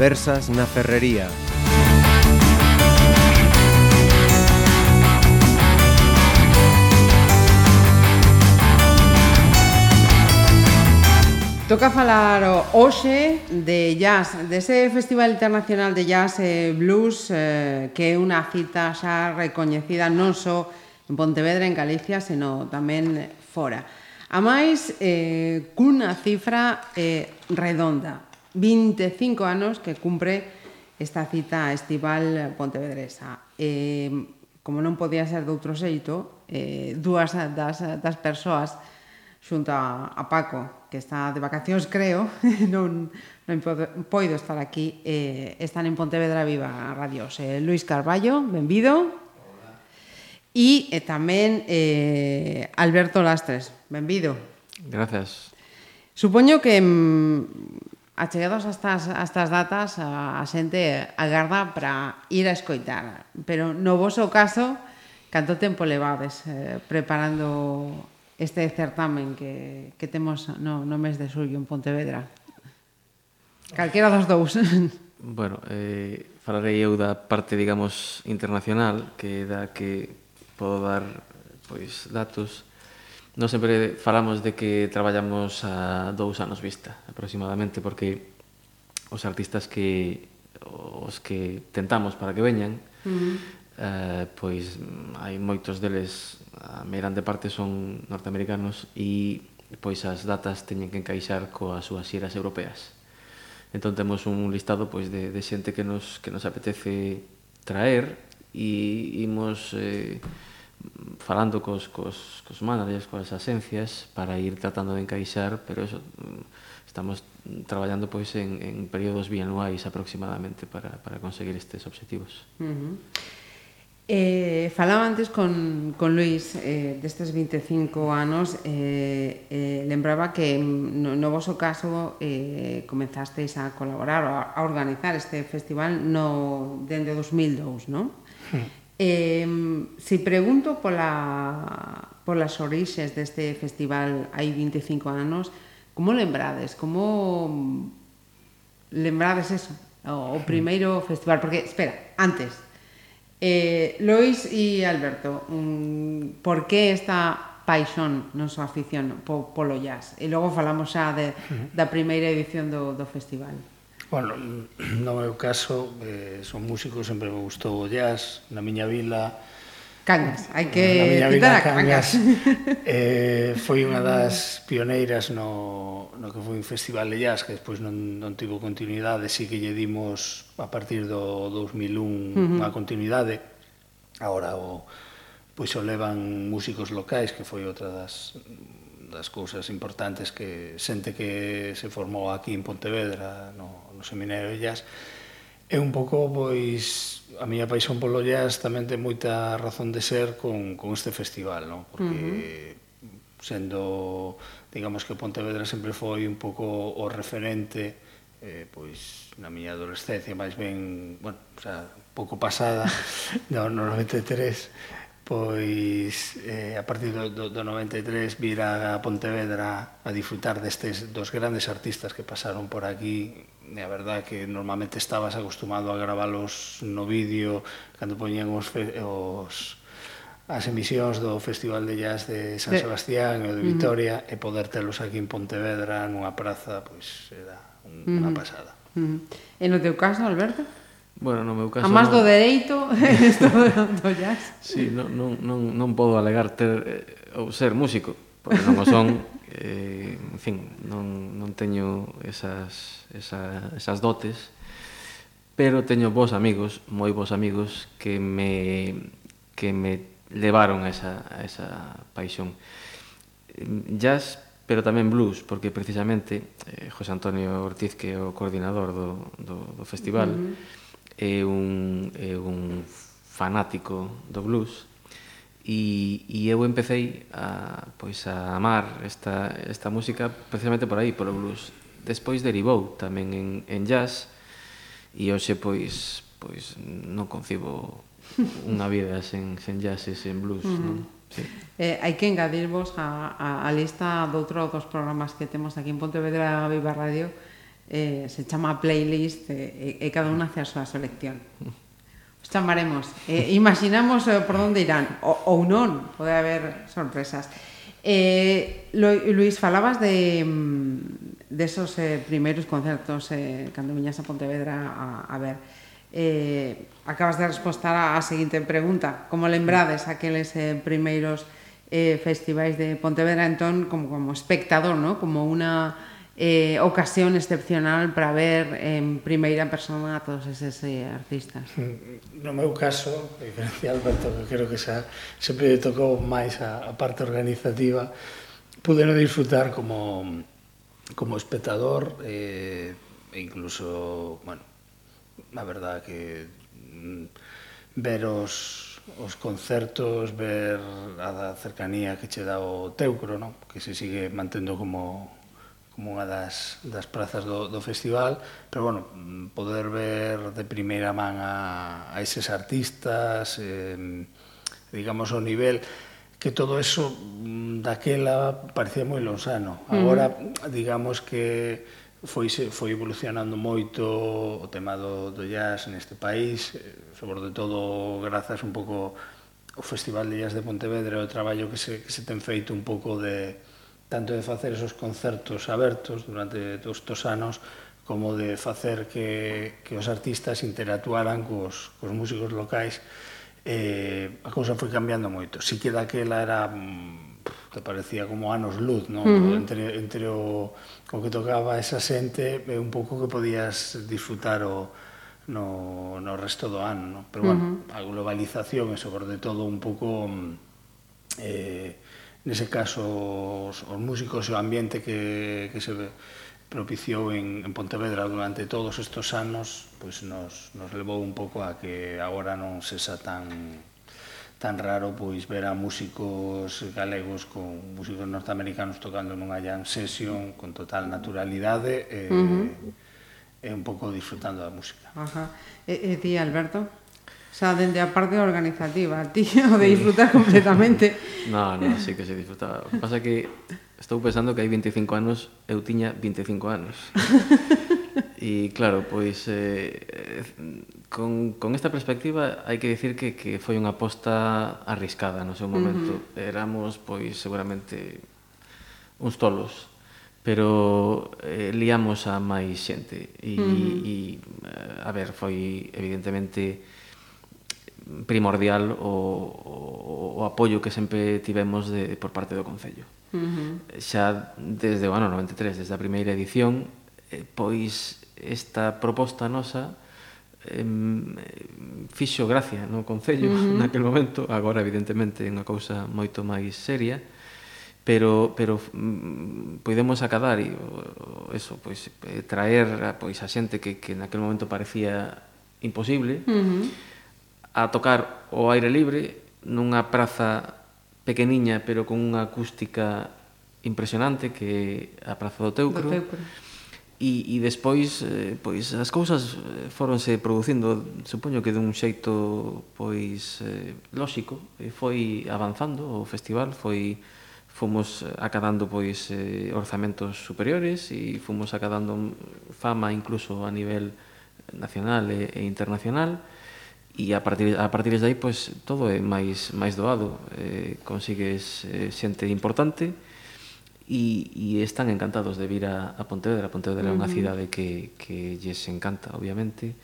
conversas na Ferrería. Toca falar hoxe de jazz, dese Festival Internacional de Jazz e Blues eh, que é unha cita xa recoñecida non só en Pontevedra, en Galicia, senón tamén fora. A máis, eh, cunha cifra eh, redonda, 25 anos que cumpre esta cita estival pontevedresa. Eh, como non podía ser doutro xeito, eh, dúas das, das persoas xunto a, a Paco, que está de vacacións, creo, non, non podo, poido estar aquí, eh, están en Pontevedra Viva Radios. Eh, Luis Carballo, benvido. E eh, tamén eh, Alberto Lastres, benvido. Gracias. Supoño que mm, achegados a estas, a estas datas a, a xente agarda para ir a escoitar. Pero no voso caso canto tempo levades eh, preparando este certamen que, que temos no, no mes de xullo en Pontevedra? Calquera dos dous. Bueno, eh, falarei eu da parte, digamos, internacional que da que podo dar pois datos. Nós sempre falamos de que traballamos a dous anos vista, aproximadamente, porque os artistas que os que tentamos para que veñan, uh -huh. eh, pois mm, hai moitos deles, a meirande parte son norteamericanos e pois as datas teñen que encaixar coas súas xeras europeas. Entón temos un listado pois de, de xente que nos que nos apetece traer e imos eh, falando cos, cos, cos managers, coas axencias para ir tratando de encaixar, pero eso mm, estamos traballando pois en, en períodos bianuais aproximadamente para, para conseguir estes objetivos. Uh -huh. Eh, falaba antes con, con Luis eh, destes 25 anos eh, eh, lembraba que mm, no, no vosso caso eh, comenzasteis a colaborar a, a organizar este festival no dende 2002, non? Sí. Eh, se pregunto pola, polas orixes deste festival hai 25 anos, como lembrades? Como lembrades eso? O, o hmm. primeiro festival? Porque, espera, antes, eh, Lois e Alberto, mm, por que esta paixón, non só afición, po, polo jazz? E logo falamos xa de, hmm. da primeira edición do, do festival. Bueno, no meu caso, eh, son músico, sempre me gustou o jazz, na miña vila... Cangas, hai que na miña vila, Cangas. Cangas. eh, foi unha das pioneiras no, no que foi un festival de jazz, que despois non, non tivo continuidade, si que lle dimos a partir do 2001 uh -huh. unha continuidade. Ahora o, pois o levan músicos locais, que foi outra das das cousas importantes que xente que se formou aquí en Pontevedra no no Seminario de Jazz, é un pouco, pois, a miña paixón polo jazz tamén ten moita razón de ser con, con este festival, non? Porque uh -huh. sendo, digamos que Pontevedra sempre foi un pouco o referente eh, pois na miña adolescencia máis ben, bueno, o sea, pouco pasada, no, no 93, pois eh, a partir do, do, do 93 vir a Pontevedra a disfrutar destes dos grandes artistas que pasaron por aquí e a verdad que normalmente estabas acostumado a gravalos no vídeo cando poñían os, os as emisións do Festival de Jazz de San Sebastián e de Vitoria uh -huh. e poder telos aquí en Pontevedra nunha praza, pois era un, uh -huh. unha pasada. Uh -huh. E no teu caso, Alberto? Bueno, no meu caso... A máis no... do dereito, isto do jazz. Sí, non, non, non, non podo alegar ter eh, ou ser músico, porque non o son, eh, en fin, non, non teño esas, esa, esas dotes, pero teño vos amigos, moi vos amigos, que me, que me levaron a esa, a esa paixón. Jazz, pero tamén blues, porque precisamente eh, José Antonio Ortiz, que é o coordinador do, do, do festival, uh -huh. é, un, é un fanático do blues, e, e eu empecé a, pois a amar esta, esta música precisamente por aí, polo blues. Despois derivou tamén en, en jazz e hoxe pois pois non concibo unha vida sen, sen jazz e sen blues, uh -huh. non? Sí. Eh, hai que engadirvos a, a, a lista do dos programas que temos aquí en Pontevedra Viva Radio eh, se chama playlist eh, e, e cada unha hace a súa selección. Uh. chamaremos. Eh, imaginamos eh, por onde irán, o, ou non, pode haber sorpresas. Eh, Luis, falabas de, mm, de esos eh, primeiros concertos eh, cando viñas a Pontevedra a, a ver. Eh, acabas de respostar a seguinte pregunta. Como lembrades aqueles eh, primeiros eh, festivais de Pontevedra, entón, como, como espectador, ¿no? como unha eh, ocasión excepcional para ver en primeira persona a todos eses eh, artistas. Mm, no meu caso, a diferencia Alberto, que creo que xa sempre tocou máis a, a parte organizativa, pudeno disfrutar como como espectador eh, e incluso, bueno, a verdad que mm, ver os os concertos, ver a cercanía que che dá o Teucro, non? que se sigue mantendo como como unha das, das prazas do, do festival, pero, bueno, poder ver de primeira man a, a eses artistas, eh, digamos, o nivel que todo eso mm, daquela parecía moi lonsano. Agora, mm. digamos que foi, foi evolucionando moito o tema do, do jazz neste país, eh, sobre todo grazas un pouco o Festival de Jazz de Pontevedra, e o traballo que se, que se ten feito un pouco de, tanto de facer esos concertos abertos durante estos anos como de facer que, que os artistas interactuaran cos, cos músicos locais eh, a cousa foi cambiando moito si que daquela era mm, te parecía como anos luz non? Uh -huh. entre, entre o, o que tocaba esa xente é un pouco que podías disfrutar o, no, no resto do ano non? pero bueno, uh -huh. a globalización e sobre todo un pouco mm, eh, nese caso os, os músicos e o ambiente que, que se propiciou en, en Pontevedra durante todos estes anos pois nos, nos levou un pouco a que agora non sexa tan tan raro pois ver a músicos galegos con músicos norteamericanos tocando nunha jam session con total naturalidade eh, e, uh -huh. e un pouco disfrutando da música. Ajá. E, e ti, Alberto? xa dende a parte organizativa, ti o de disfrutar mm. completamente. no, no, sí que se disfruta. O pasa que estou pensando que hai 25 anos eu tiña 25 anos. E claro, pois eh, con, con esta perspectiva hai que dicir que, que foi unha aposta arriscada no seu momento. Uh -huh. Éramos pois seguramente uns tolos pero eh, liamos a máis xente e, uh -huh. e a ver, foi evidentemente primordial o, o, o apoio que sempre tivemos de, por parte do Concello. Uh -huh. Xa desde o ano 93, desde a primeira edición, eh, pois esta proposta nosa eh, fixo gracia no Concello uh -huh. naquel momento, agora evidentemente é unha cousa moito máis seria, pero pero mm, podemos acadar e eso, pois eh, traer pois a xente que que naquel momento parecía imposible. Uh -huh a tocar o aire libre nunha praza pequeniña pero con unha acústica impresionante que é a Praza do Teucro. Do Teucro. E, e despois eh, pois as cousas eh, foronse producindo, supoño que dun xeito pois eh, lóxico, e foi avanzando o festival, foi fomos acadando pois eh, orzamentos superiores e fomos acadando fama incluso a nivel nacional e, e internacional e a partir a partir de aí pois todo é máis máis doado, eh consigues eh, xente importante e, e están encantados de vir a, a Pontevedra. A Pontevedra uh -huh. é unha cidade que que lles encanta, obviamente,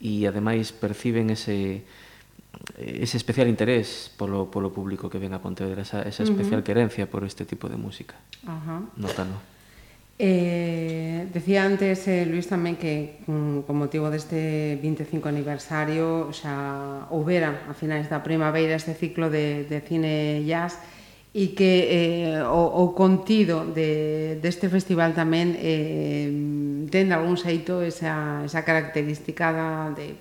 e ademais perciben ese ese especial interés polo, polo público que ven a Pontevedra, esa, esa especial uh -huh. querencia por este tipo de música. Uh -huh. Notano. Eh, decía antes eh, Luis tamén que mm, con motivo deste 25 aniversario xa houbera a finais da primavera este ciclo de, de cine jazz e que eh, o, o contido de, deste festival tamén eh, ten de algún xeito esa, esa característica da, de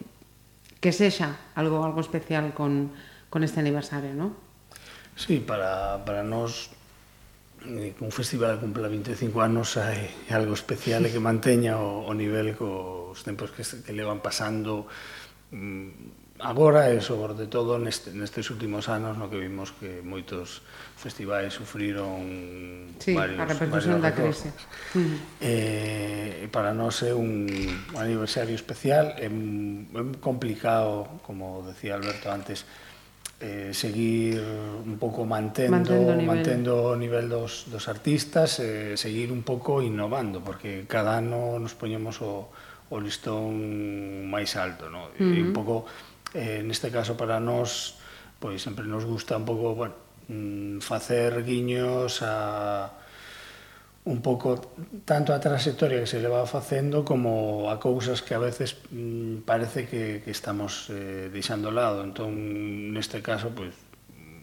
que sexa algo algo especial con, con este aniversario, non? Sí, para, para nos Eh, un festival que cumpla 25 anos hai algo especial e que manteña o, o nivel cos tempos que, que levan pasando. Mm, agora e sobre todo neste, nestes últimos anos no que vimos que moitos festivais sufriron sí, varios, a repercusión da crise. Mm. eh, para nós é un aniversario especial é, é complicado como decía Alberto antes eh, seguir un pouco mantendo, mantendo o nivel. mantendo o nivel dos, dos artistas, eh, seguir un pouco innovando, porque cada ano nos poñemos o, o listón máis alto, no? Uh -huh. E un pouco, eh, neste caso para nós, pois sempre nos gusta un pouco, bueno, mm, facer guiños a un pouco tanto a trayectoria que se leva facendo como a cousas que a veces mm, parece que, que estamos eh, deixando lado. Entón, neste caso, pois,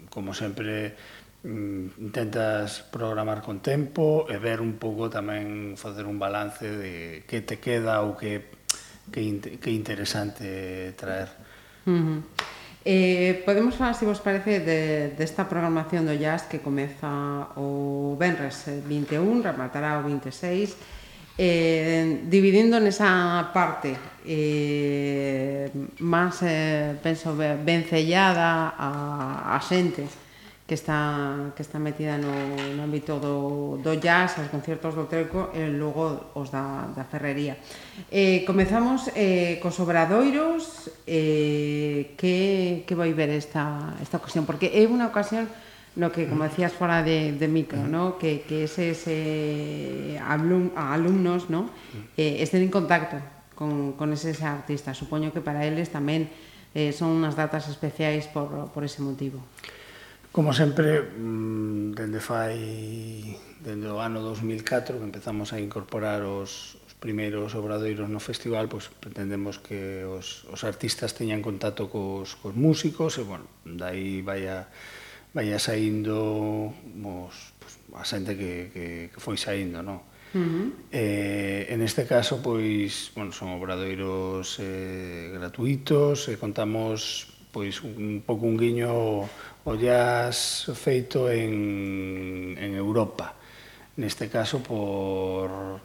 como sempre, mm, intentas programar con tempo e ver un pouco tamén facer un balance de que te queda ou que, que, que interesante traer. Uh -huh. Eh, podemos falar, se vos parece, de, desta programación do jazz que comeza o Benres 21, eh, rematará o 26, eh, dividindo nesa parte eh, máis, eh, penso, vencellada a, a xente que está que está metida no, no ámbito do, do jazz, aos conciertos do Treco e logo os da, da ferrería. Eh, comezamos eh, cos obradoiros eh, que, que vai ver esta, esta ocasión, porque é unha ocasión no que, como decías fora de, de micro, ¿no? que, que eses eh, alum, alumnos ¿no? eh, estén en contacto con, con eses artistas. Supoño que para eles tamén eh, son unhas datas especiais por, por ese motivo. Como sempre, mm, dende fai dende o ano 2004 que empezamos a incorporar os, os primeiros obradoiros no festival, pois pretendemos que os, os artistas teñan contacto cos, cos músicos e, bueno, dai vai a, vai saindo os, pues, pois, a xente que, que, que foi saindo, non? Uh -huh. eh, en este caso, pois, bueno, son obradoiros eh, gratuitos, e eh, contamos pois un pouco un guiño o jazz feito en, en Europa. Neste caso por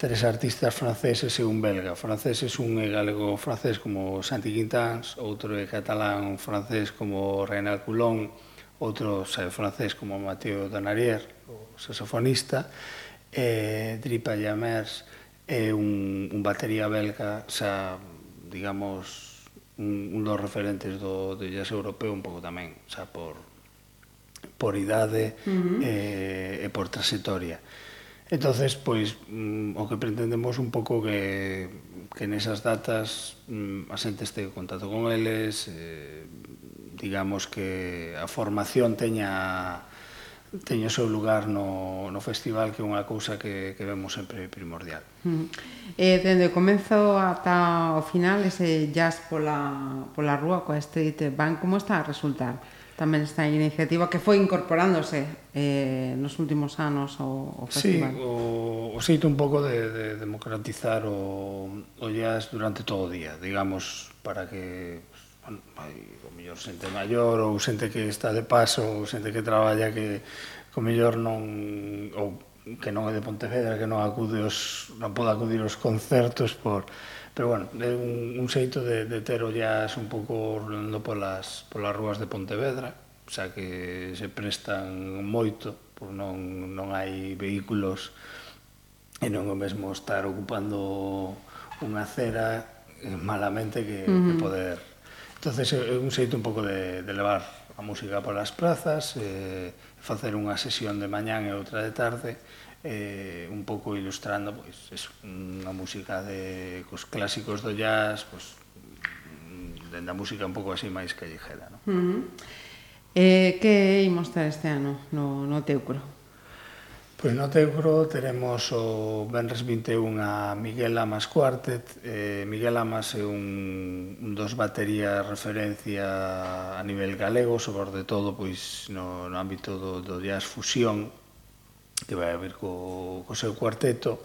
tres artistas franceses e un belga. Franceses un é galego francés como Santi Quintans, outro é catalán francés como Renal Coulon, outro é francés como Mateo Donarier, o saxofonista, e Dripa Jamers é un, un batería belga, xa, digamos, un, un dos referentes do, do jazz europeo un pouco tamén, xa por, por idade uh -huh. eh, e por trayectoria. Entonces, pois, mm, o que pretendemos un pouco que, que nesas datas mm, a xente este contacto con eles, eh, digamos que a formación teña teña o seu lugar no, no festival que é unha cousa que, que vemos sempre primordial. Uh. Eh, dende o comenzo ata o final ese jazz pola, pola rúa coa Street Bank, como está a resultar? Tamén esta iniciativa que foi incorporándose eh, nos últimos anos ao, ao festival. Sí, o, o xeito un pouco de, de democratizar o, o jazz durante todo o día, digamos, para que bueno, hai o mellor xente maior ou xente que está de paso ou xente que traballa que co mellor non ou que non é de Pontevedra, que non acude os, non pode acudir aos concertos por pero bueno, é un, un xeito de, de ter o jazz un pouco rolando polas, polas rúas de Pontevedra, xa que se prestan moito, por non, non hai vehículos e non o mesmo estar ocupando unha acera eh, malamente que, uh -huh. que poder entonces é un xeito un pouco de, de levar a música polas plazas, eh, facer unha sesión de mañán e outra de tarde, eh, un pouco ilustrando pois, pues, es unha música de cos clásicos do jazz, pois, dende a música un pouco así máis callejera. No? Uh -huh. eh, que imos ter este ano no, no teucro? Pois no Teucro teremos o Benres 21 a Miguel Amas Quartet. Eh, Miguel Amas é un, un dos baterías referencia a nivel galego, sobre todo pois no, no ámbito do, do jazz fusión, que vai haber co, co seu cuarteto.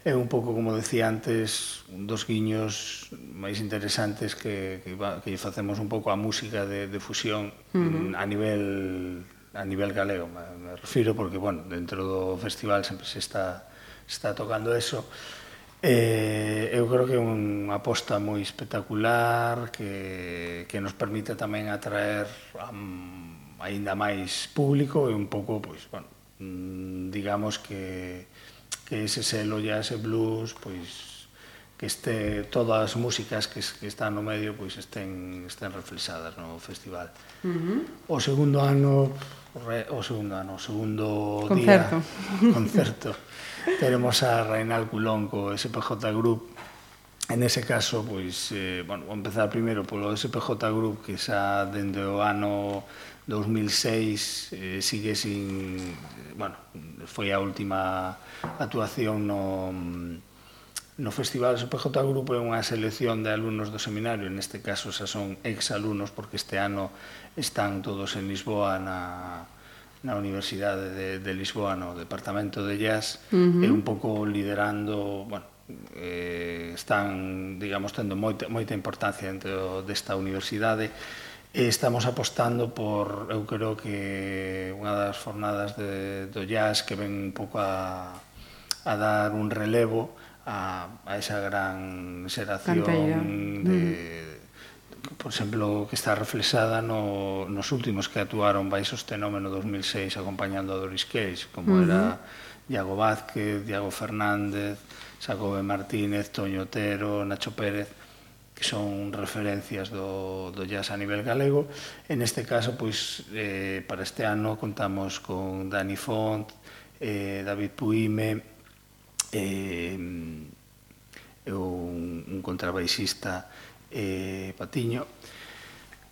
É un pouco, como decía antes, un dos guiños máis interesantes que, que, que facemos un pouco a música de, de fusión uh -huh. a nivel a nivel galego, me, me refiro, porque, bueno, dentro do festival sempre se está, se está tocando eso. Eh, eu creo que é unha aposta moi espectacular que, que nos permite tamén atraer a, aínda máis público e un pouco, pois, bueno, mm, digamos que, que ese selo ya ese blues, pois que este todas as músicas que, que están no medio pois estén estén reflexadas no festival. Uh -huh. O segundo ano o segundo ano, o segundo concerto. día. Concerto. Teremos a Rainal Culón co SPJ Group. En ese caso, pois, eh, bueno, vou empezar primeiro polo SPJ Group que xa dende o ano 2006 eh, sigue sin, eh, bueno, foi a última actuación no No Festival SPJ Grupo é unha selección de alumnos do seminario, neste caso xa son ex-alumnos, porque este ano están todos en Lisboa na, na Universidade de, de Lisboa, no Departamento de Jazz, uh -huh. e un pouco liderando, bueno, eh, están, digamos, tendo moita, moita importancia dentro desta universidade, e estamos apostando por, eu creo que unha das fornadas de, do jazz que ven un pouco a, a dar un relevo, a, a esa gran xeración de, mm. por exemplo, que está reflexada no, nos últimos que actuaron baixo este fenómeno 2006 acompañando a Doris Cage, como uh -huh. era Iago Vázquez, Diago Fernández, Xacobe Martínez, Toño Otero, Nacho Pérez, que son referencias do, do jazz a nivel galego. En este caso, pois, eh, para este ano contamos con Dani Font, eh, David Puime, eh, un, un contrabaixista eh, Patiño,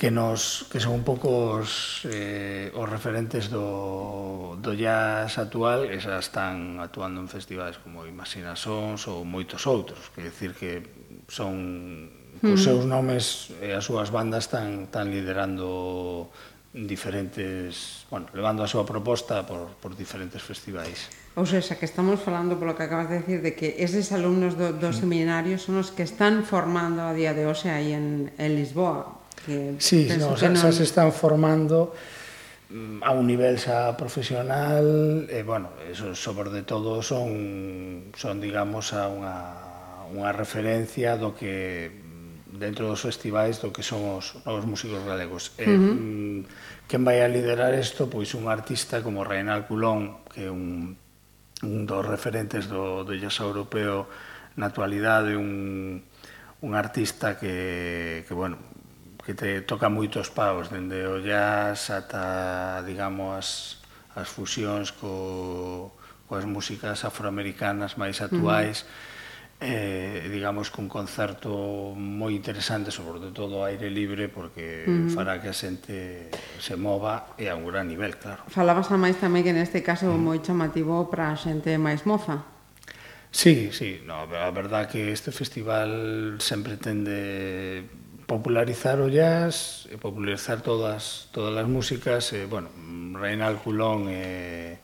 que nos que son un pouco os, eh, os referentes do, do jazz actual, que xa están actuando en festivais como Imaginasons ou moitos outros, que decir que son os hmm. seus nomes e as súas bandas están, están liderando diferentes, bueno, levando a súa proposta por, por diferentes festivais. Ou seja, que estamos falando polo que acabas de decir de que eses alumnos do, do mm. seminario son os que están formando a día de hoxe aí en, en Lisboa. Que sí, no, que xa, non... xa se están formando mm, a un nivel xa profesional e, bueno, eso, sobre todo son, son digamos, a unha, unha referencia do que mm, dentro dos festivais do que son os, os músicos galegos. Uh -huh. eh, quen vai a liderar isto? Pois un artista como Reinal Culón, que é un un dos referentes do, do jazz europeo na actualidade, un, un artista que, que bueno, que te toca moitos paus, dende o jazz ata, digamos, as, as fusións co, coas músicas afroamericanas máis actuais, uh -huh eh, digamos que un concerto moi interesante, sobre todo ao aire libre, porque mm. fará que a xente se mova e a un gran nivel, claro. Falabas a máis tamén que neste caso mm. moi chamativo para a xente máis moza. Sí, sí, no, a verdad que este festival sempre tende popularizar o jazz, popularizar todas todas as músicas, e, bueno, Reinal Culón eh,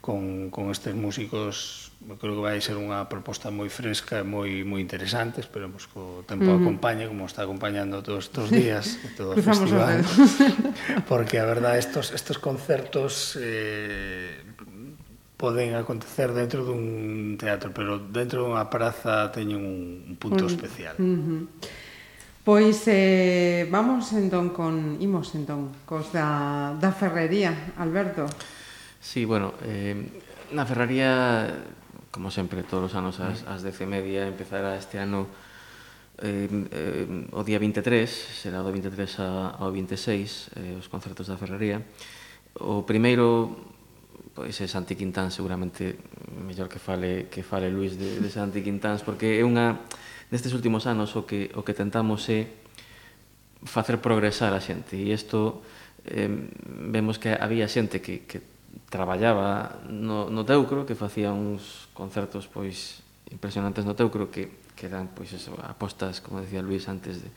con, con estes músicos eu creo que vai ser unha proposta moi fresca e moi moi interesante, esperemos que o tempo uh -huh. acompañe como está acompañando todos estos días todo o festival. Porque a verdade estos estos concertos eh poden acontecer dentro dun teatro, pero dentro dunha praza teñen un, un punto uh -huh. especial. Uh -huh. Pois eh, vamos entón con imos entón cos da, da ferrería, Alberto. Sí, bueno, eh, na ferrería como sempre, todos os anos ás, as 10 e media, empezará este ano eh, eh, o día 23, será do 23 a, ao 26, eh, os concertos da Ferrería. O primeiro pois é Santi Quintán seguramente mellor que fale que fale Luis de, de Santi Quintáns porque é unha nestes últimos anos o que o que tentamos é facer progresar a xente e isto eh, vemos que había xente que, que traballaba no, no Teucro, que facía uns concertos pois impresionantes no Teucro, que, que eran pois eso, apostas, como decía Luis antes, de,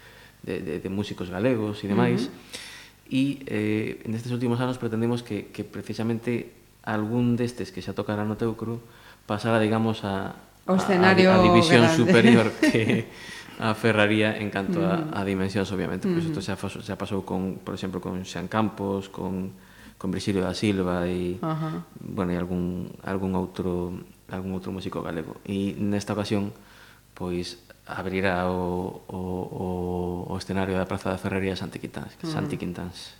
de, de, de músicos galegos e demais. Uh -huh. E eh, nestes últimos anos pretendemos que, que precisamente algún destes que xa tocara no Teucro pasara, digamos, a, o escenario a, a división grande. superior que a Ferraría en canto a, a dimensións, obviamente. Pois uh -huh. isto xa, xa pasou, con, por exemplo, con Xan Campos, con con Virxilio da Silva e uh -huh. bueno, e algún algún outro algún outro músico galego. E nesta ocasión pois abrirá o, o, o, o escenario da Praza da Ferrería Santi Quintáns, uh -huh. Santi Quintáns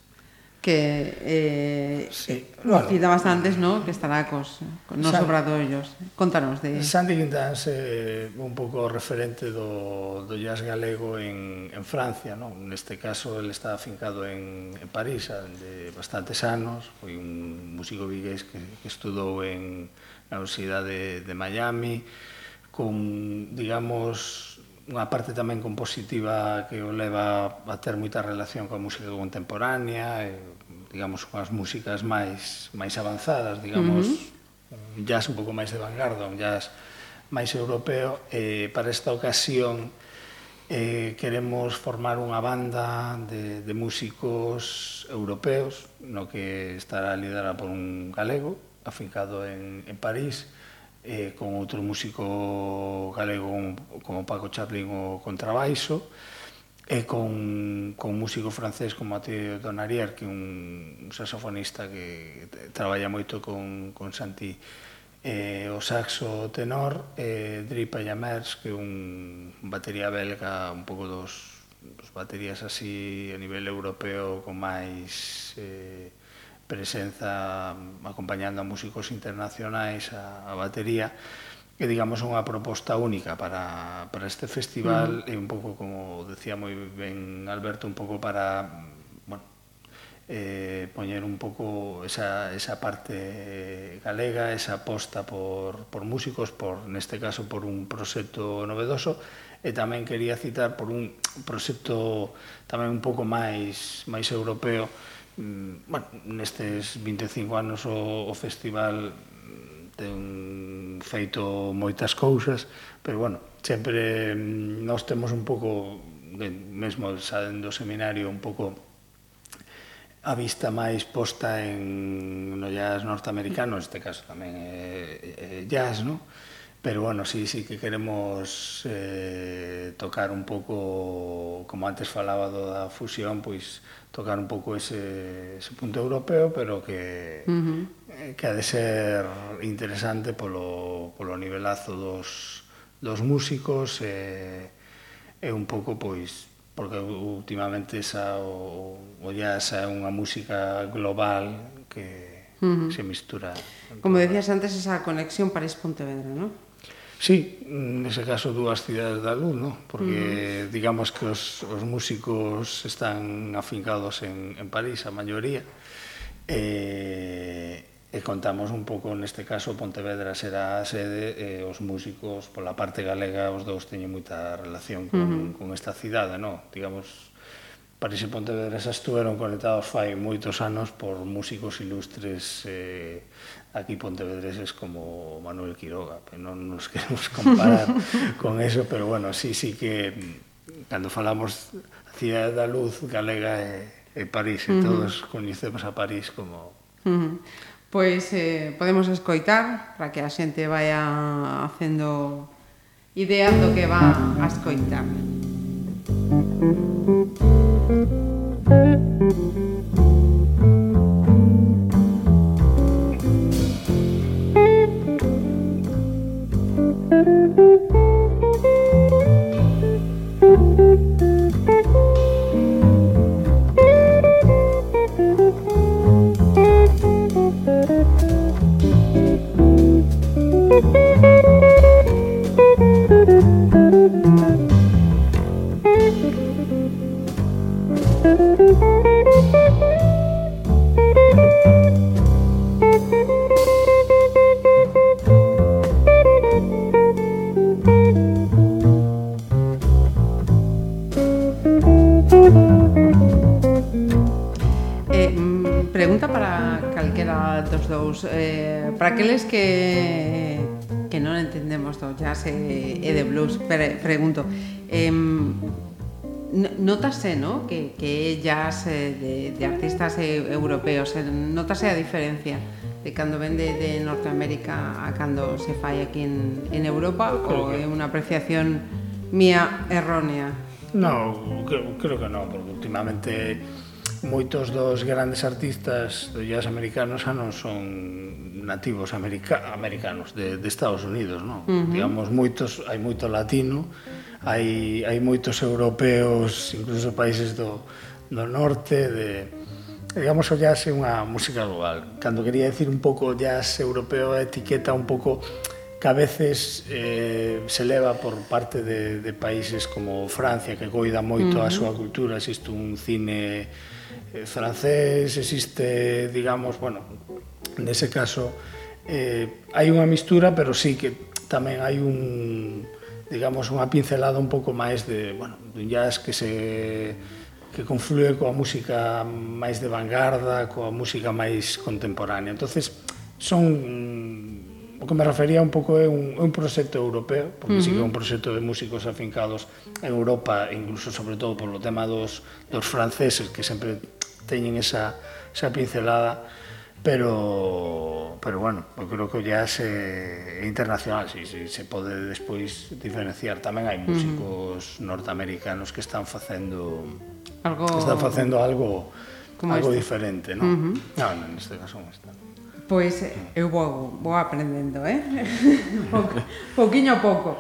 que eh, sí, eh, bueno, citabas antes, ¿no? Que estará cos, nos San, obradoiros. Contanos de... Sandy Quintáns é eh, un pouco referente do, do jazz galego en, en Francia, ¿no? Neste caso, ele está afincado en, en París, de bastantes anos, foi un músico vigués que, que estudou en na Universidade de, de Miami, con, digamos, unha parte tamén compositiva que o leva a ter moita relación coa música contemporánea, e, digamos, coas músicas máis máis avanzadas, digamos, uh -huh. un jazz un pouco máis de vanguarda, un jazz máis europeo. E, para esta ocasión eh, queremos formar unha banda de, de músicos europeos, no que estará liderada por un galego, afincado en, en París, eh, con outro músico galego como Paco Chaplin o contrabaixo, e con, con músico francés como Mateo Donarier, que é un, un saxofonista que traballa moito con, con Santi eh, o saxo tenor, eh, Dripa Yamers, que é un batería belga un pouco dos, dos baterías así a nivel europeo con máis... Eh, presenza acompañando a músicos internacionais a, a batería que digamos unha proposta única para, para este festival mm. e un pouco como decía moi ben Alberto un pouco para bueno, eh, poñer un pouco esa, esa parte galega, esa aposta por, por músicos, por neste caso por un proxecto novedoso e tamén quería citar por un proxecto tamén un pouco máis máis europeo Mm, bueno, nestes 25 anos o, o festival mm, ten feito moitas cousas, pero bueno, sempre mm, nós temos un pouco, mesmo saindo do seminario, un pouco a vista máis posta en no jazz norteamericano, neste caso tamén é, é jazz, no? Pero bueno, sí, sí que queremos eh, tocar un pouco, como antes falaba do da fusión, pois tocar un pouco ese, ese punto europeo, pero que, uh eh, -huh. que ha de ser interesante polo, polo nivelazo dos, dos músicos e, e un pouco, pois, porque últimamente esa, o, o jazz é unha música global que uh -huh. se mistura. Como decías antes, esa conexión París-Pontevedra, non? Sí, nese caso dúas cidades da luz, no? porque mm. digamos que os, os músicos están afincados en, en París, a maioría, e, e contamos un pouco, neste caso, Pontevedra será a sede, e os músicos, pola parte galega, os dous teñen moita relación con, mm. con esta cidade, no? digamos, París e Pontevedra xa estuveron conectados fai moitos anos por músicos ilustres eh, aquí pontevedreses como Manuel Quiroga, pero non nos queremos comparar con eso, pero bueno, sí, sí que cando falamos a Cidade da Luz galega e, e París, e todos uh -huh. coñecemos a París como... Uh -huh. Pois eh, podemos escoitar para que a xente vaya facendo idea do que va a escoitar. Thank you. jazz e, e de blues, pre, pregunto. Eh, Notase, ¿no? Que, que é jazz eh, de, de artistas eh, europeos, eh, notase a diferencia de cando vende de Norteamérica a cando se fai aquí en, en Europa ou é unha apreciación mía errónea? No, creo, creo que no, porque últimamente moitos dos grandes artistas do jazz americanos xa non son nativos america, americanos de, de Estados Unidos, non? Uh -huh. Digamos, moitos, hai moito latino, hai, hai moitos europeos, incluso países do, do norte, de, digamos, o jazz é unha música global. Cando quería decir un pouco jazz europeo, a etiqueta un pouco que a veces eh, se leva por parte de, de países como Francia, que coida moito uh -huh. a súa cultura, existe un cine eh, francés, existe, digamos, bueno, nese caso eh, hai unha mistura, pero sí que tamén hai un, digamos, unha pincelada un pouco máis de, bueno, dun jazz que se que conflúe coa música máis de vanguarda, coa música máis contemporánea. Entonces, son o que me refería un pouco é un, un proxecto europeo, porque uh -huh. sí que é un proxecto de músicos afincados en Europa, incluso sobre todo polo tema dos, dos franceses, que sempre teñen esa, esa pincelada, pero pero bueno, eu creo que ya se internacional, si, si se pode despois diferenciar. Tamén hai mm. músicos uh -huh. norteamericanos que están facendo algo están facendo algo algo este. diferente, ¿no? Uh -huh. No, no, en este caso non está. Pois eu vou, vou aprendendo, eh? eh, ¿eh? Pouquinho pouquiño a pouco.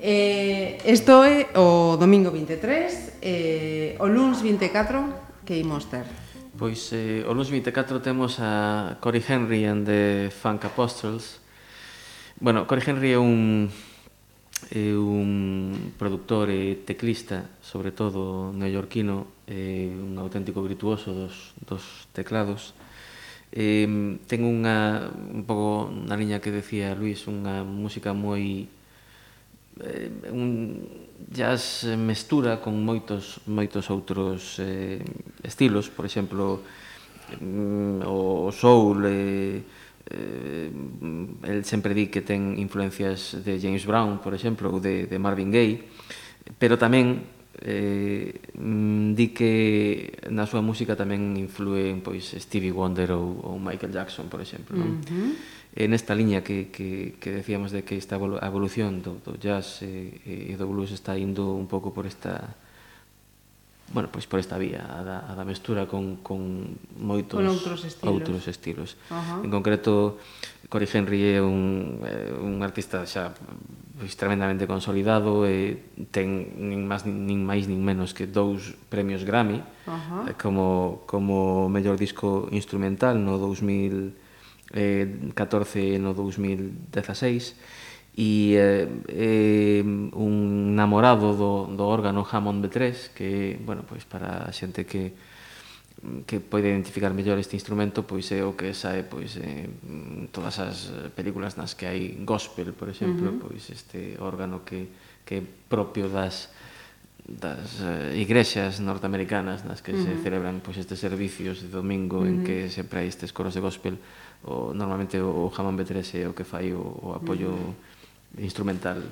Eh, isto é o domingo 23, eh, o luns 24 que imos ter. Pois eh, o luns 24 temos a Cory Henry and the Funk Apostles. Bueno, Cory Henry é un é un produtor e teclista, sobre todo neoyorquino, é un auténtico virtuoso dos, dos teclados Eh, ten unha, un pouco na liña que decía Luis, unha música moi eh, un jazz mestura con moitos moitos outros eh, estilos, por exemplo, mm, o soul eh, eh, el sempre di que ten influencias de James Brown, por exemplo, ou de, de Marvin Gaye, pero tamén eh, mm, di que na súa música tamén influen pois Stevie Wonder ou, ou Michael Jackson, por exemplo, non? Uh eh, -huh. En esta liña que, que, que decíamos de que esta evolución do, do jazz e, e do blues está indo un pouco por esta bueno, pois por esta vía, a da, a da mestura con, con moitos con outros estilos. Outros estilos. Uh -huh. En concreto, Cory Henry é un, eh, un artista xa pois, tremendamente consolidado e ten nin máis nin, máis nin menos que dous premios Grammy uh eh, -huh. como, como mellor disco instrumental no 2014 eh, e no 2016 e eh, eh, un namorado do, do órgano Hammond B3 que, bueno, pois para a xente que, que pode identificar mellor este instrumento pois é o que sae pois eh, todas as películas nas que hai gospel, por exemplo, uh -huh. pois este órgano que que é propio das das uh, igrexas norteamericanas nas que uh -huh. se celebran pois estes servicios de domingo uh -huh. en que sempre hai estes coros de gospel, o normalmente o Hammond B3 é o que fai o, o apoio uh -huh. instrumental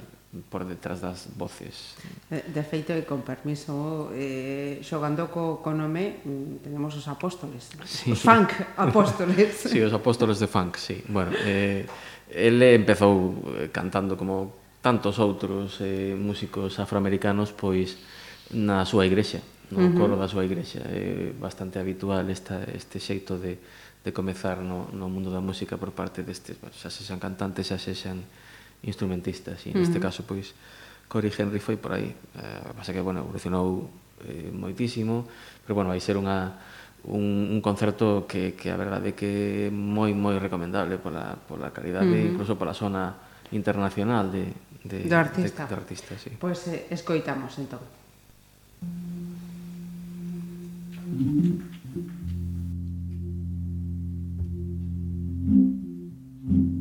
por detrás das voces. De feito, e con permiso, eh, xogando co, co nome, mm, tenemos os apóstoles, sí. os funk apóstoles. sí, os apóstoles de funk, sí. Bueno, eh, ele empezou eh, cantando como tantos outros eh, músicos afroamericanos, pois na súa igrexa, no uh -huh. coro da súa igrexa. É eh, bastante habitual esta, este xeito de, de comezar no, no mundo da música por parte destes, xa sexan cantantes, xa sexan instrumentistas e neste uh -huh. caso pois Cory Henry foi por aí. Eh, pasa que bueno, evolucionou eh, moitísimo, pero bueno, vai ser unha un, un concerto que, que a verdade que é moi moi recomendable pola, pola calidade, uh -huh. incluso pola zona internacional de, de, do artista. De, de artista sí. Pois pues, eh, escoitamos entón. Thank you.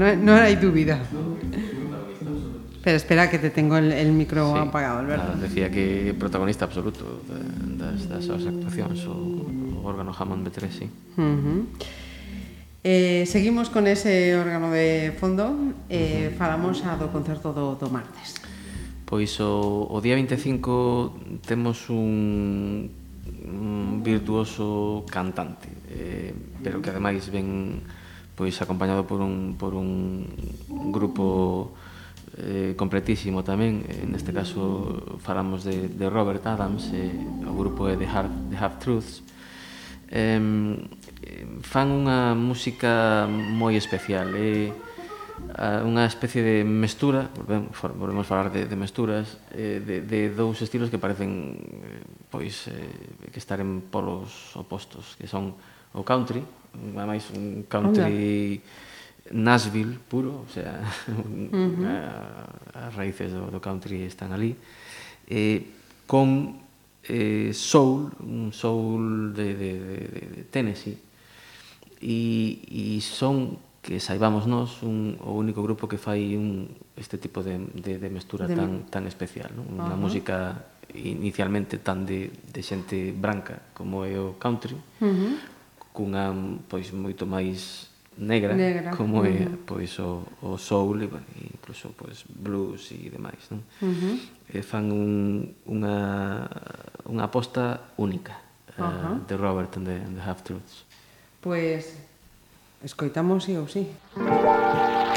no, no hai dúbida. Pero espera que te tengo el, el micro sí, apagado, Alberto. Nada, decía que protagonista absoluto das, das súas actuacións o, o órgano Hammond B3, sí. Uh -huh. Eh, seguimos con ese órgano de fondo eh, uh -huh. Falamos a do concerto do, do martes Pois o, o día 25 temos un, un virtuoso cantante eh, Pero que ademais ven pois acompañado por un, por un grupo eh, completísimo tamén, eh, neste caso falamos de, de Robert Adams, eh, o grupo é The Half, The Half Truths, eh, fan unha música moi especial, é eh, unha especie de mestura, volvemos, volvemos a falar de, de mesturas, eh, de, de dous estilos que parecen eh, pois eh, que estar en polos opostos, que son o country, é máis un country Onda. Nashville puro, o sea, uh -huh. Eh, as raíces do, do country están ali. Eh, con eh, soul, un soul de, de, de, de Tennessee, e, e son que saibamos nós un, o único grupo que fai un, este tipo de, de, de mestura de... tan, tan especial, non? Uh -huh. Música inicialmente tan de, de xente branca como é o country, uh -huh cunha pois moito máis negra, negra. como é uh -huh. pois o, o soul e bueno, incluso pois blues e demais, non? Uh -huh. E fan un, unha unha aposta única uh, uh de Robert and the, and the Half Truths. Pois pues, escoitamos si sí ou si. Sí.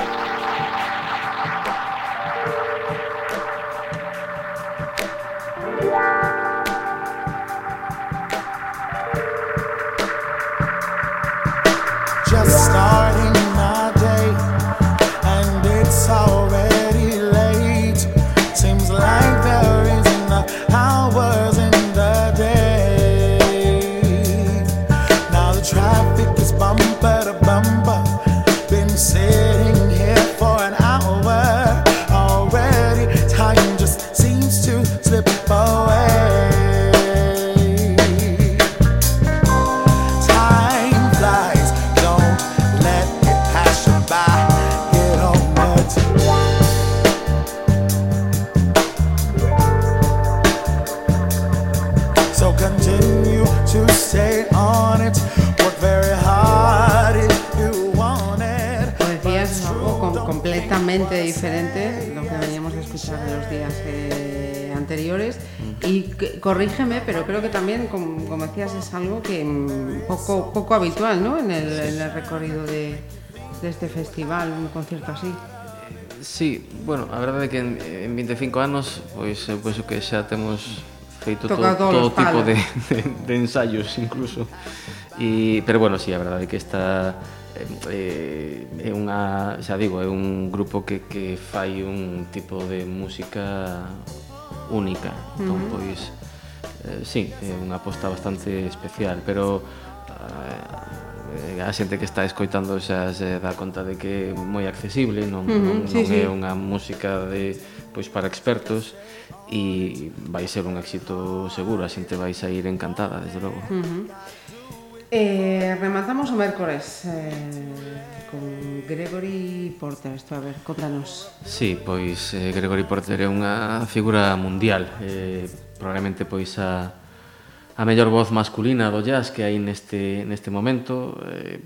corrígeme, pero creo que también, como, como decías, es algo que mm, poco, poco habitual ¿no? en, el, en el recorrido de, de este festival, un concierto así. Sí, bueno, a verdade é que en, en 25 anos pois eu penso que xa temos feito Toca todo, todo tipo de, de, de ensaios incluso e, pero bueno, sí, a verdade é que esta eh, eh é unha, xa digo, é un grupo que, que fai un tipo de música única entón, uh -huh. pois eh, sí, é unha aposta bastante especial, pero eh, a xente que está escoitando xa se dá conta de que é moi accesible, non, non, sí, non sí. é unha música de pois para expertos e vai ser un éxito seguro, a xente vai sair encantada, desde logo. Eh, rematamos o mércores eh, con Gregory Porter, isto a ver, contanos. Sí, pois eh, Gregory Porter é unha figura mundial, eh, probablemente pois a a mellor voz masculina do jazz que hai neste, neste momento. Eh,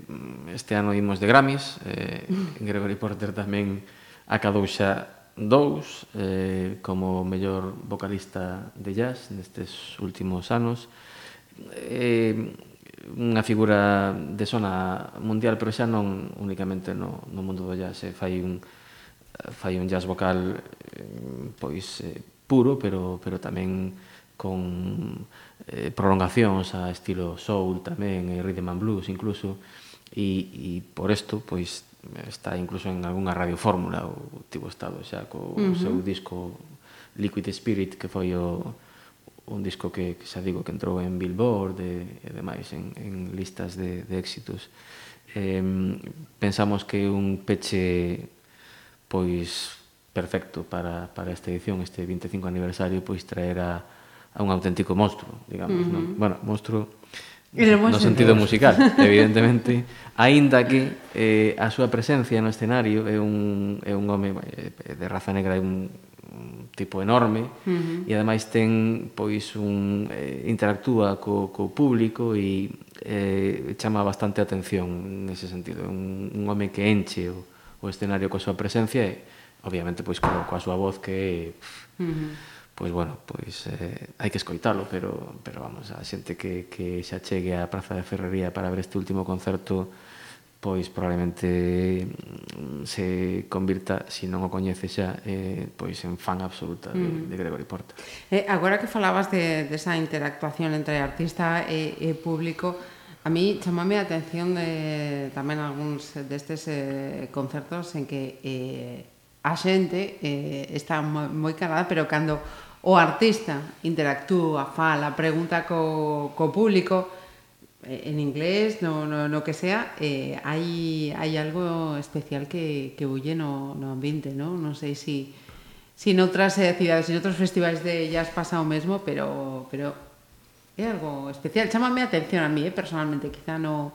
este ano imos de Grammys eh, Gregory Porter tamén acadou xa dous eh, como mellor vocalista de jazz nestes últimos anos. Eh, unha figura de zona mundial pero xa non únicamente no, no mundo do jazz eh, fai un fai un jazz vocal eh, pois eh, puro, pero, pero tamén con eh, prolongacións a estilo soul tamén, e rhythm and blues incluso, e, e por isto, pois, está incluso en algunha radiofórmula o tivo estado xa co uh -huh. seu disco Liquid Spirit, que foi o, un disco que, que xa digo que entrou en Billboard e, e demais en, en listas de, de éxitos eh, pensamos que un peche pois perfecto para, para esta edición, este 25 aniversario, pois traer a, a un auténtico monstruo, digamos, uh -huh. non? Bueno, monstruo no, sentido musical, evidentemente, aínda que eh, a súa presencia no escenario é un, é un home eh, de raza negra, é un, un tipo enorme uh -huh. e ademais ten pois un eh, interactúa co, co público e eh, chama bastante atención nese sentido, un, un home que enche o, o escenario coa súa presencia e obviamente pois co, coa súa voz que uh -huh. pois bueno, pois eh, hai que escoitalo, pero pero vamos, a xente que que xa chegue á Praza de Ferrería para ver este último concerto pois probablemente mm, se convirta, se non o coñece xa, eh, pois en fan absoluta de, mm. de Gregory Porta. Eh, agora que falabas de, de esa interactuación entre artista e, e público, a mí chamame a atención de, tamén algúns destes eh, concertos en que eh, a xente eh, está moi, moi calada, pero cando o artista interactúa, fala, pregunta co, co público, eh, en inglés, no, no, no que sea, eh, hai, hai algo especial que, que bulle no, no ambiente, ¿no? Non sei se si, si en outras eh, cidades, en outros festivais de jazz pasa o mesmo, pero, pero é algo especial. Chámame a atención a mí, eh, personalmente, quizá no,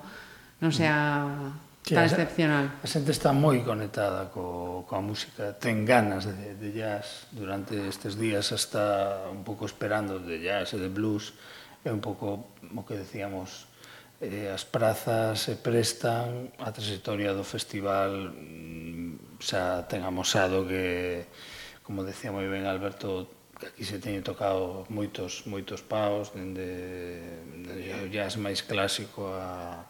non sea Sí, está excepcional. A xente está moi conectada co, coa música, ten ganas de, de jazz durante estes días está un pouco esperando de jazz e de blues é un pouco o que decíamos eh, as prazas se prestan a trayectoria do festival mm, xa ten amosado que como decía moi ben Alberto que aquí se teñen tocado moitos moitos paus dende, dende o jazz máis clásico a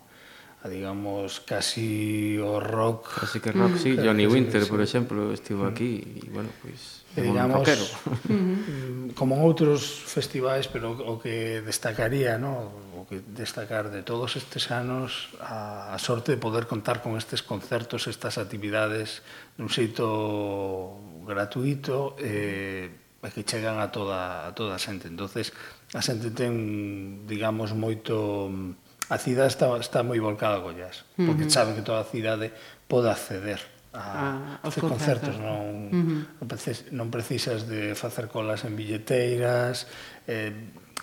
a digamos casi o rock casi que rock, mm. sí, Johnny Winter, sí, por exemplo, estivo mm. aquí e bueno, pois pues, digamos, rockero. Mm, como en outros festivais, pero o que destacaría, no, o que destacar de todos estes anos a, a sorte de poder contar con estes concertos, estas actividades nun xeito gratuito e eh, que chegan a toda a toda a xente. Entonces, a xente ten, digamos, moito mm, a cidade está, está moi volcada co jazz, porque uh -huh. sabe que toda a cidade pode acceder a, a facer concertos, non, uh -huh. non, precisas, non precisas de facer colas en billeteiras, eh,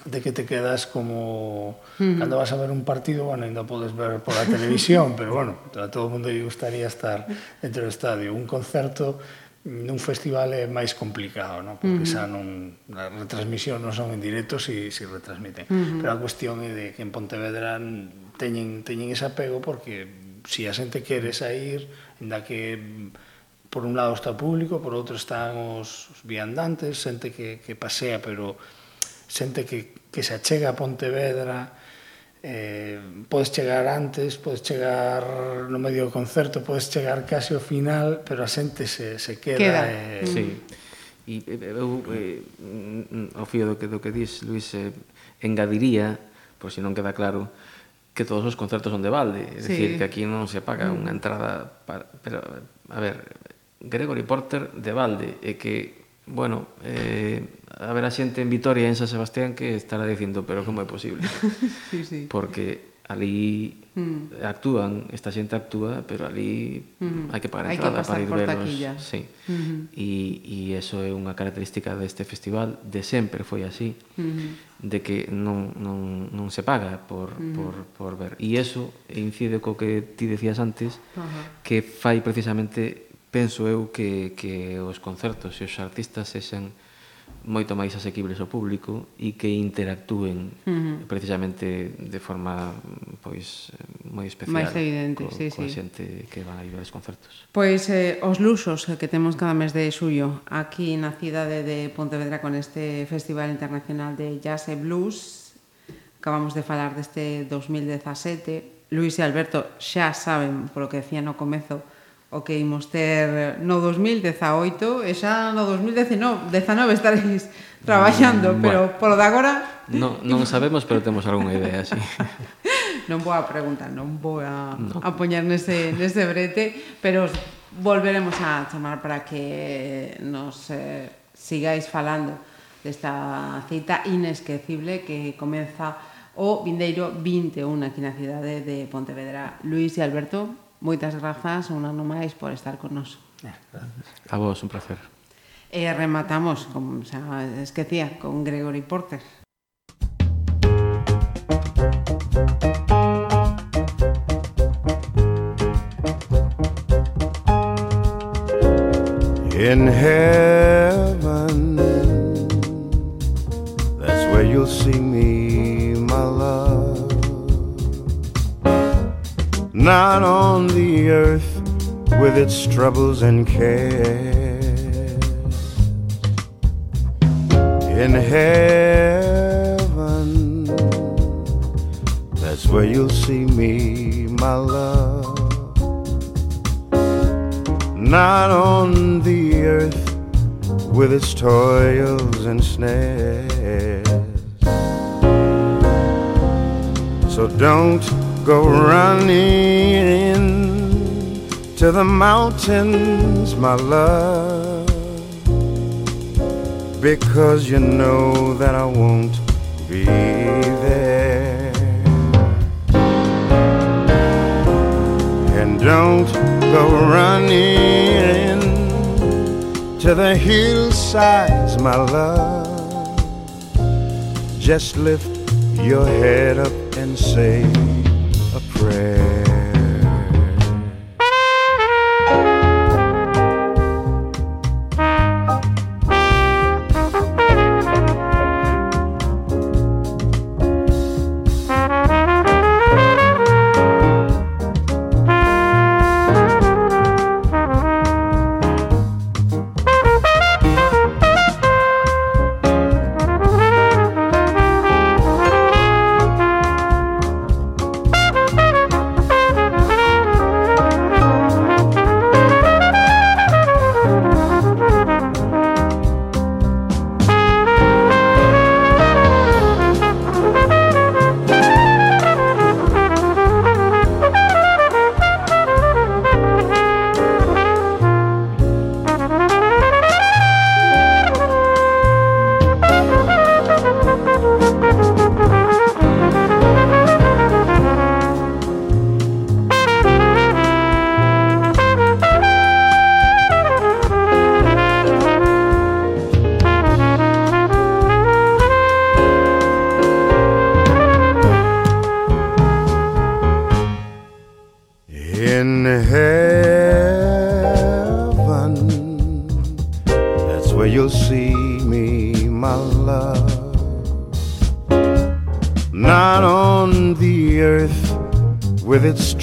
de que te quedas como uh -huh. cando vas a ver un partido, bueno, ainda podes ver pola televisión, pero bueno, a todo o mundo lle gustaría estar dentro do estadio. Un concerto nun festival é máis complicado, non? porque uh -huh. xa non, a retransmisión non son en directo si, si retransmiten. Uh -huh. Pero a cuestión é de que en Pontevedra teñen, teñen ese apego porque si a xente quere sair, da que por un lado está o público, por outro están os, os viandantes, xente que, que pasea, pero xente que, que se achega a Pontevedra, eh, podes chegar antes, podes chegar no medio do concerto, podes chegar case ao final, pero a xente se, se queda. queda. Mm. Eh... Sí. E eu, eh, ao fío do que, do que dis, Luis, eh, engadiría, por se si non queda claro, que todos os concertos son de balde. É sí. dicir, que aquí non se paga mm. unha entrada para... Pero, a ver, Gregory Porter de balde, e que bueno, eh, a ver a xente en Vitoria e en San Sebastián que estará dicindo, pero como é posible? sí, sí. Porque ali mm. actúan, esta xente actúa, pero ali mm. hai que pagar entrada para ir verlos. Sí. Mm -hmm. E e eso é unha característica deste festival, de sempre foi así, mm -hmm. de que non, non, non se paga por, mm -hmm. por, por ver. E eso incide co que ti decías antes, uh -huh. que fai precisamente penso eu que, que os concertos e os artistas sexan moito máis asequibles ao público e que interactúen uh -huh. precisamente de forma pois moi especial máis evidente, co, sí, coa sí. xente que a ver os concertos. Pois eh, os lusos que temos cada mes de xullo aquí na cidade de Pontevedra con este Festival Internacional de Jazz e Blues acabamos de falar deste 2017 Luis e Alberto xa saben polo que decía no comezo o que imos ter no 2018 e xa no 2019 19 estaréis traballando, mm, pero polo de agora no, non sabemos, pero temos algunha idea, sí. non vou a preguntar, non vou a, no. a poñer nese, nese brete, pero volveremos a chamar para que nos eh, sigáis falando desta cita inesquecible que comeza o vindeiro 21 aquí na cidade de Pontevedra. Luis e Alberto, Moitas grazas un ano máis por estar con nos. Eh, A vos, un placer. E rematamos, como xa esquecía, con Gregory Porter. In hell not on the earth with its troubles and cares. In heaven, that's where you'll see me, my love. Not on the earth with its toils and snares. So don't go running to the mountains, my love, because you know that I won't be there. And don't go running to the hillsides, my love. Just lift your head up and say,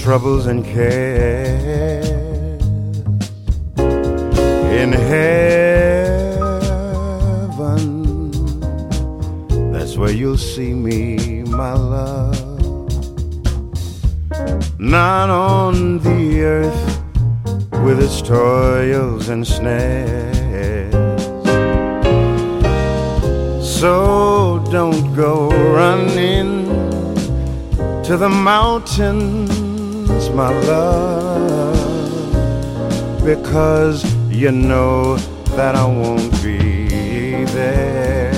troubles and cares. In heaven, that's where you'll see me, my love. Not on the earth with its toils and snares. So don't go running to the mountains my love because you know that I won't be there.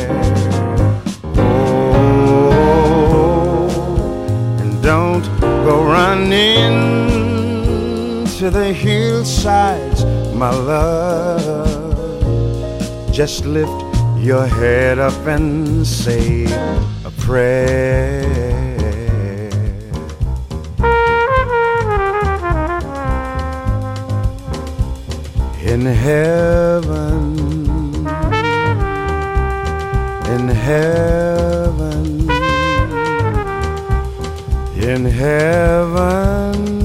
Oh, and don't go running to the hillsides, my love. Just lift your head up and say a prayer. in heaven, in heaven, in heaven.